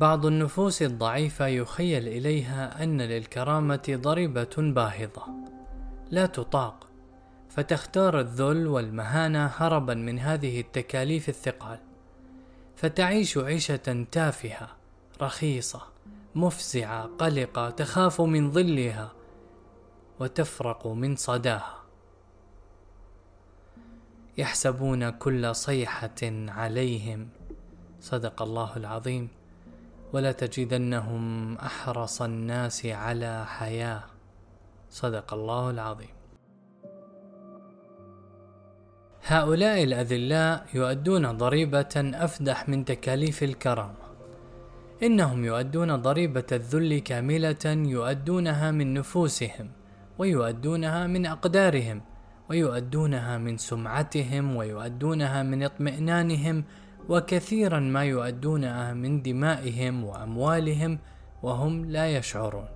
بعض النفوس الضعيفة يخيل إليها أن للكرامة ضريبة باهظة. لا تطاق. فتختار الذل والمهانة هربا من هذه التكاليف الثقال. فتعيش عيشة تافهة رخيصة مفزعة قلقة تخاف من ظلها وتفرق من صداها. يحسبون كل صيحة عليهم. صدق الله العظيم. ولا تجدنهم أحرص الناس على حياة. صدق الله العظيم. هؤلاء الأذلاء يؤدون ضريبة أفدح من تكاليف الكرامة. إنهم يؤدون ضريبة الذل كاملة يؤدونها من نفوسهم ويؤدونها من أقدارهم ويؤدونها من سمعتهم ويؤدونها من اطمئنانهم وكثيرا ما يؤدونها من دمائهم وأموالهم وهم لا يشعرون.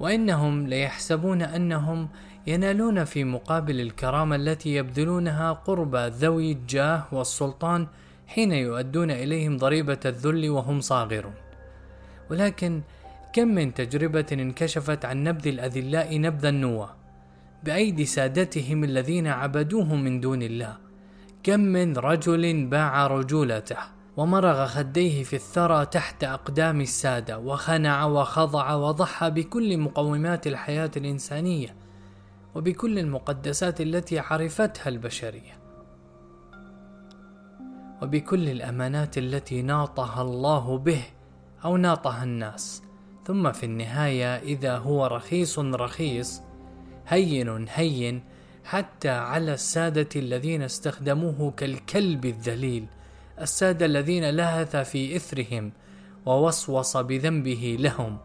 وإنهم ليحسبون أنهم ينالون في مقابل الكرامة التي يبذلونها قرب ذوي الجاه والسلطان حين يؤدون إليهم ضريبة الذل وهم صاغرون. ولكن كم من تجربة انكشفت عن نبذ الأذلاء نبذ النوى بأيدي سادتهم الذين عبدوهم من دون الله كم من رجل باع رجولته ومرغ خديه في الثرى تحت أقدام السادة وخنع وخضع وضحى بكل مقومات الحياة الإنسانية وبكل المقدسات التي عرفتها البشرية وبكل الأمانات التي ناطها الله به أو ناطها الناس. ثم في النهاية إذا هو رخيص رخيص هين هين حتى على السادة الذين استخدموه كالكلب الذليل. السادة الذين لهث في إثرهم ووسوس بذنبه لهم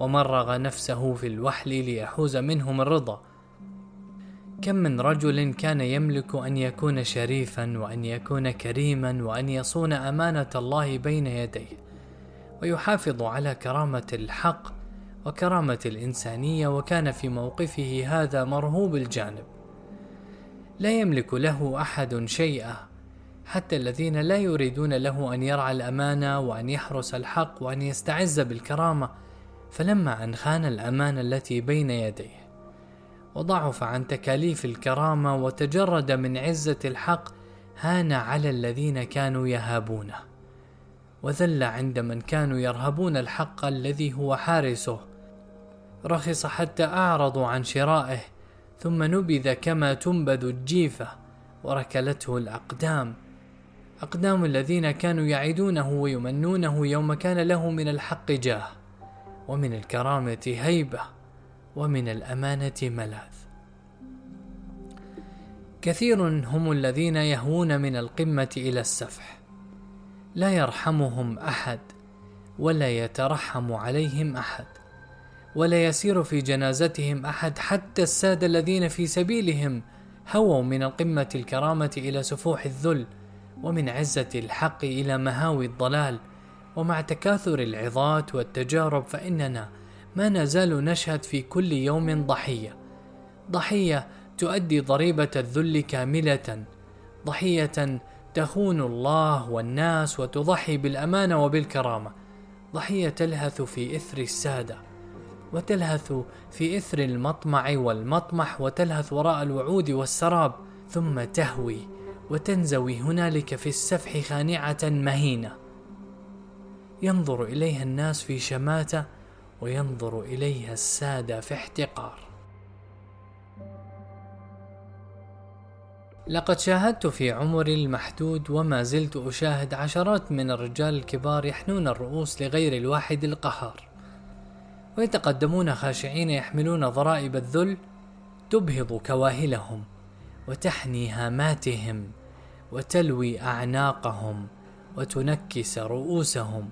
ومرغ نفسه في الوحل ليحوز منهم الرضا. كم من رجل كان يملك أن يكون شريفا وأن يكون كريما وأن يصون أمانة الله بين يديه. ويحافظ على كرامة الحق وكرامة الإنسانية وكان في موقفه هذا مرهوب الجانب. لا يملك له أحد شيئا. حتى الذين لا يريدون له أن يرعى الأمانة وأن يحرس الحق وأن يستعز بالكرامة فلما أن خان الامانه التي بين يديه وضعف عن تكاليف الكرامة وتجرد من عزة الحق هان على الذين كانوا يهابونه. وذل عند من كانوا يرهبون الحق الذي هو حارسه. رخص حتى أعرضوا عن شرائه ثم نبذ كما تنبذ الجيفة وركلته الأقدام. أقدام الذين كانوا يعدونه ويمنونه يوم كان له من الحق جاه ومن الكرامة هيبة ومن الأمانة ملاذ. كثير هم الذين يهوون من القمة إلى السفح. لا يرحمهم أحد ولا يترحم عليهم أحد. ولا يسير في جنازتهم أحد حتى السادة الذين في سبيلهم هووا من القمة الكرامة إلى سفوح الذل ومن عزة الحق إلى مهاوي الضلال. ومع تكاثر العظات والتجارب فإننا ما نزال نشهد في كل يوم ضحية. ضحية تؤدي ضريبة الذل كاملة. ضحية تخون الله والناس وتضحي بالأمانة وبالكرامة. ضحية تلهث في إثر السادة. وتلهث في إثر المطمع والمطمح وتلهث وراء الوعود والسراب ثم تهوي وتنزوي هنالك في السفح خانعة مهينة. ينظر إليها الناس في شماتة وينظر إليها السادة في احتقار. لقد شاهدت في عمري المحدود وما زلت أشاهد عشرات من الرجال الكبار يحنون الرؤوس لغير الواحد القهار. ويتقدمون خاشعين يحملون ضرائب الذل تبهض كواهلهم وتحني هاماتهم وتلوي أعناقهم وتنكس رؤوسهم.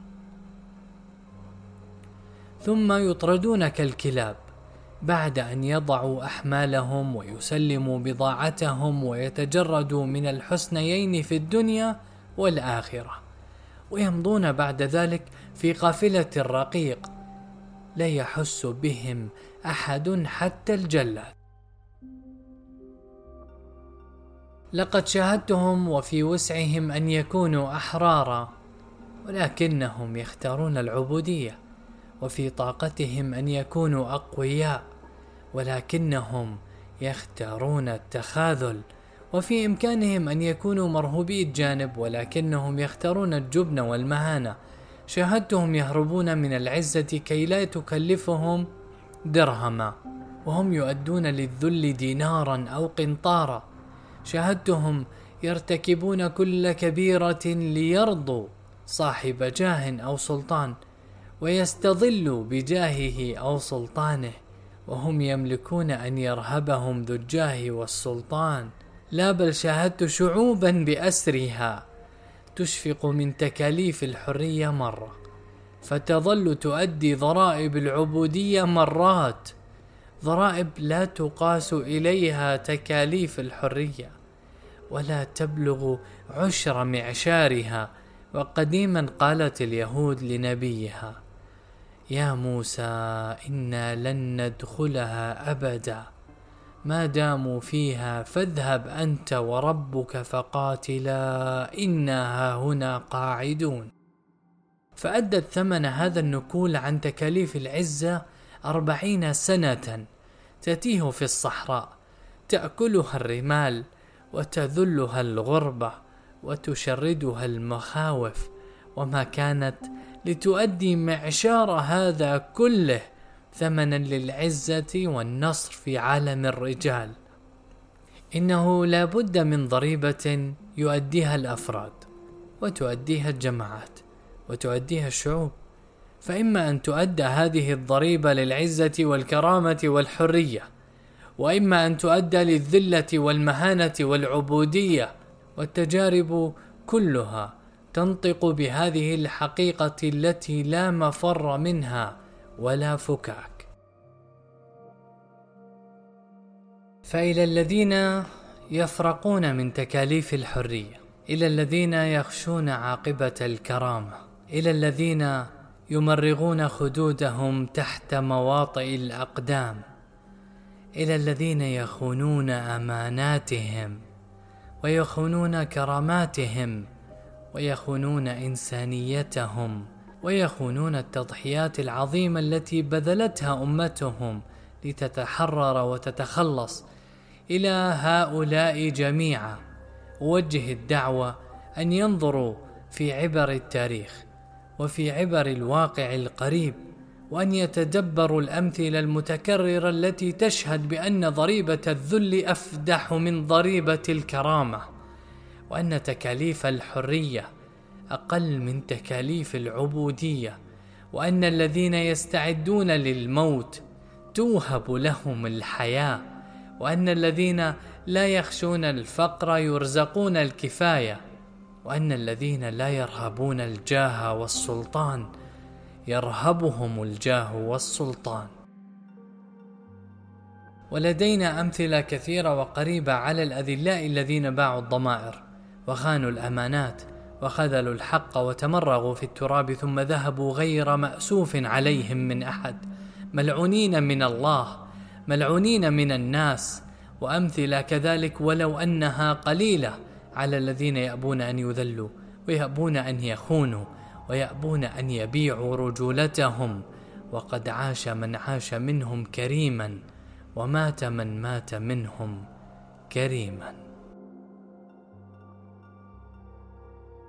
ثم يطردون كالكلاب بعد أن يضعوا أحمالهم ويسلموا بضاعتهم ويتجردوا من الحسنيين في الدنيا والآخرة ويمضون بعد ذلك في قافلة الرقيق لا يحس بهم أحد حتى الجلاد. لقد شاهدتهم وفي وسعهم أن يكونوا أحرارا ولكنهم يختارون العبودية وفي طاقتهم أن يكونوا أقوياء ولكنهم يختارون التخاذل وفي إمكانهم أن يكونوا مرهوبي الجانب ولكنهم يختارون الجبن والمهانة شاهدتهم يهربون من العزة كي لا تكلفهم درهما وهم يؤدون للذل دينارا أو قنطارا. شاهدتهم يرتكبون كل كبيرة ليرضوا صاحب جاه أو سلطان ويستظلوا بجاهه أو سلطانه وهم يملكون أن يرهبهم ذو الجاه والسلطان. لا بل شاهدت شعوبا بأسرها. تشفق من تكاليف الحرية مرة فتظل تؤدي ضرائب العبودية مرات ضرائب لا تقاس إليها تكاليف الحرية ولا تبلغ عشر معشارها وقديما قالت اليهود لنبيها يا موسى إنا لن ندخلها أبدا. ما داموا فيها فاذهب أنت وربك فقاتلا إنا هنا قاعدون. فأدت ثمن هذا النكول عن تكاليف العزة أربعين سنة تتيه في الصحراء تأكلها الرمال وتذلها الغربة وتشردها المخاوف. وما كانت لتؤدي معشار هذا كله ثمنا للعزة والنصر في عالم الرجال. إنه لا بد من ضريبة يؤديها الأفراد وتؤديها الجماعات وتؤديها الشعوب. فإما أن تؤدى هذه الضريبة للعزة والكرامة والحرية وإما أن تؤدى للذلة والمهانة والعبودية والتجارب كلها تنطق بهذه الحقيقة التي لا مفر منها ولا فكاك. فإلى الذين يفرقون من تكاليف الحرية إلى الذين يخشون عاقبة الكرامة إلى الذين يمرغون خدودهم تحت مواطئ الأقدام إلى الذين يخونون أماناتهم ويخونون كراماتهم ويخونون إنسانيتهم. ويخونون التضحيات العظيمة التي بذلتها أمتهم لتتحرر وتتخلص إلى هؤلاء جميعا. أوجه الدعوة أن ينظروا في عبر التاريخ وفي عبر الواقع القريب وأن يتدبروا الأمثلة المتكررة التي تشهد بأن ضريبة الذل أفدح من ضريبة الكرامة وأن تكاليف الحرية أقل من تكاليف العبودية وأن الذين يستعدون للموت توهب لهم الحياة وأن الذين لا يخشون الفقر يرزقون الكفاية وأن الذين لا يرهبون الجاه والسلطان يرهبهم الجاه والسلطان. ولدينا أمثلة كثيرة وقريبة على الأذلاء الذين باعوا الضمائر وخانوا الأمانات وخذلوا الحق وتمرغوا في التراب ثم ذهبوا غير مأسوف عليهم من أحد. ملعونين من الله ملعونين من الناس. وأمثلة كذلك ولو أنها قليلة على الذين يأبون أن يذلوا ويأبون أن يخونوا ويأبون أن يبيعوا رجولتهم. وقد عاش من عاش منهم كريما ومات من مات منهم كريما.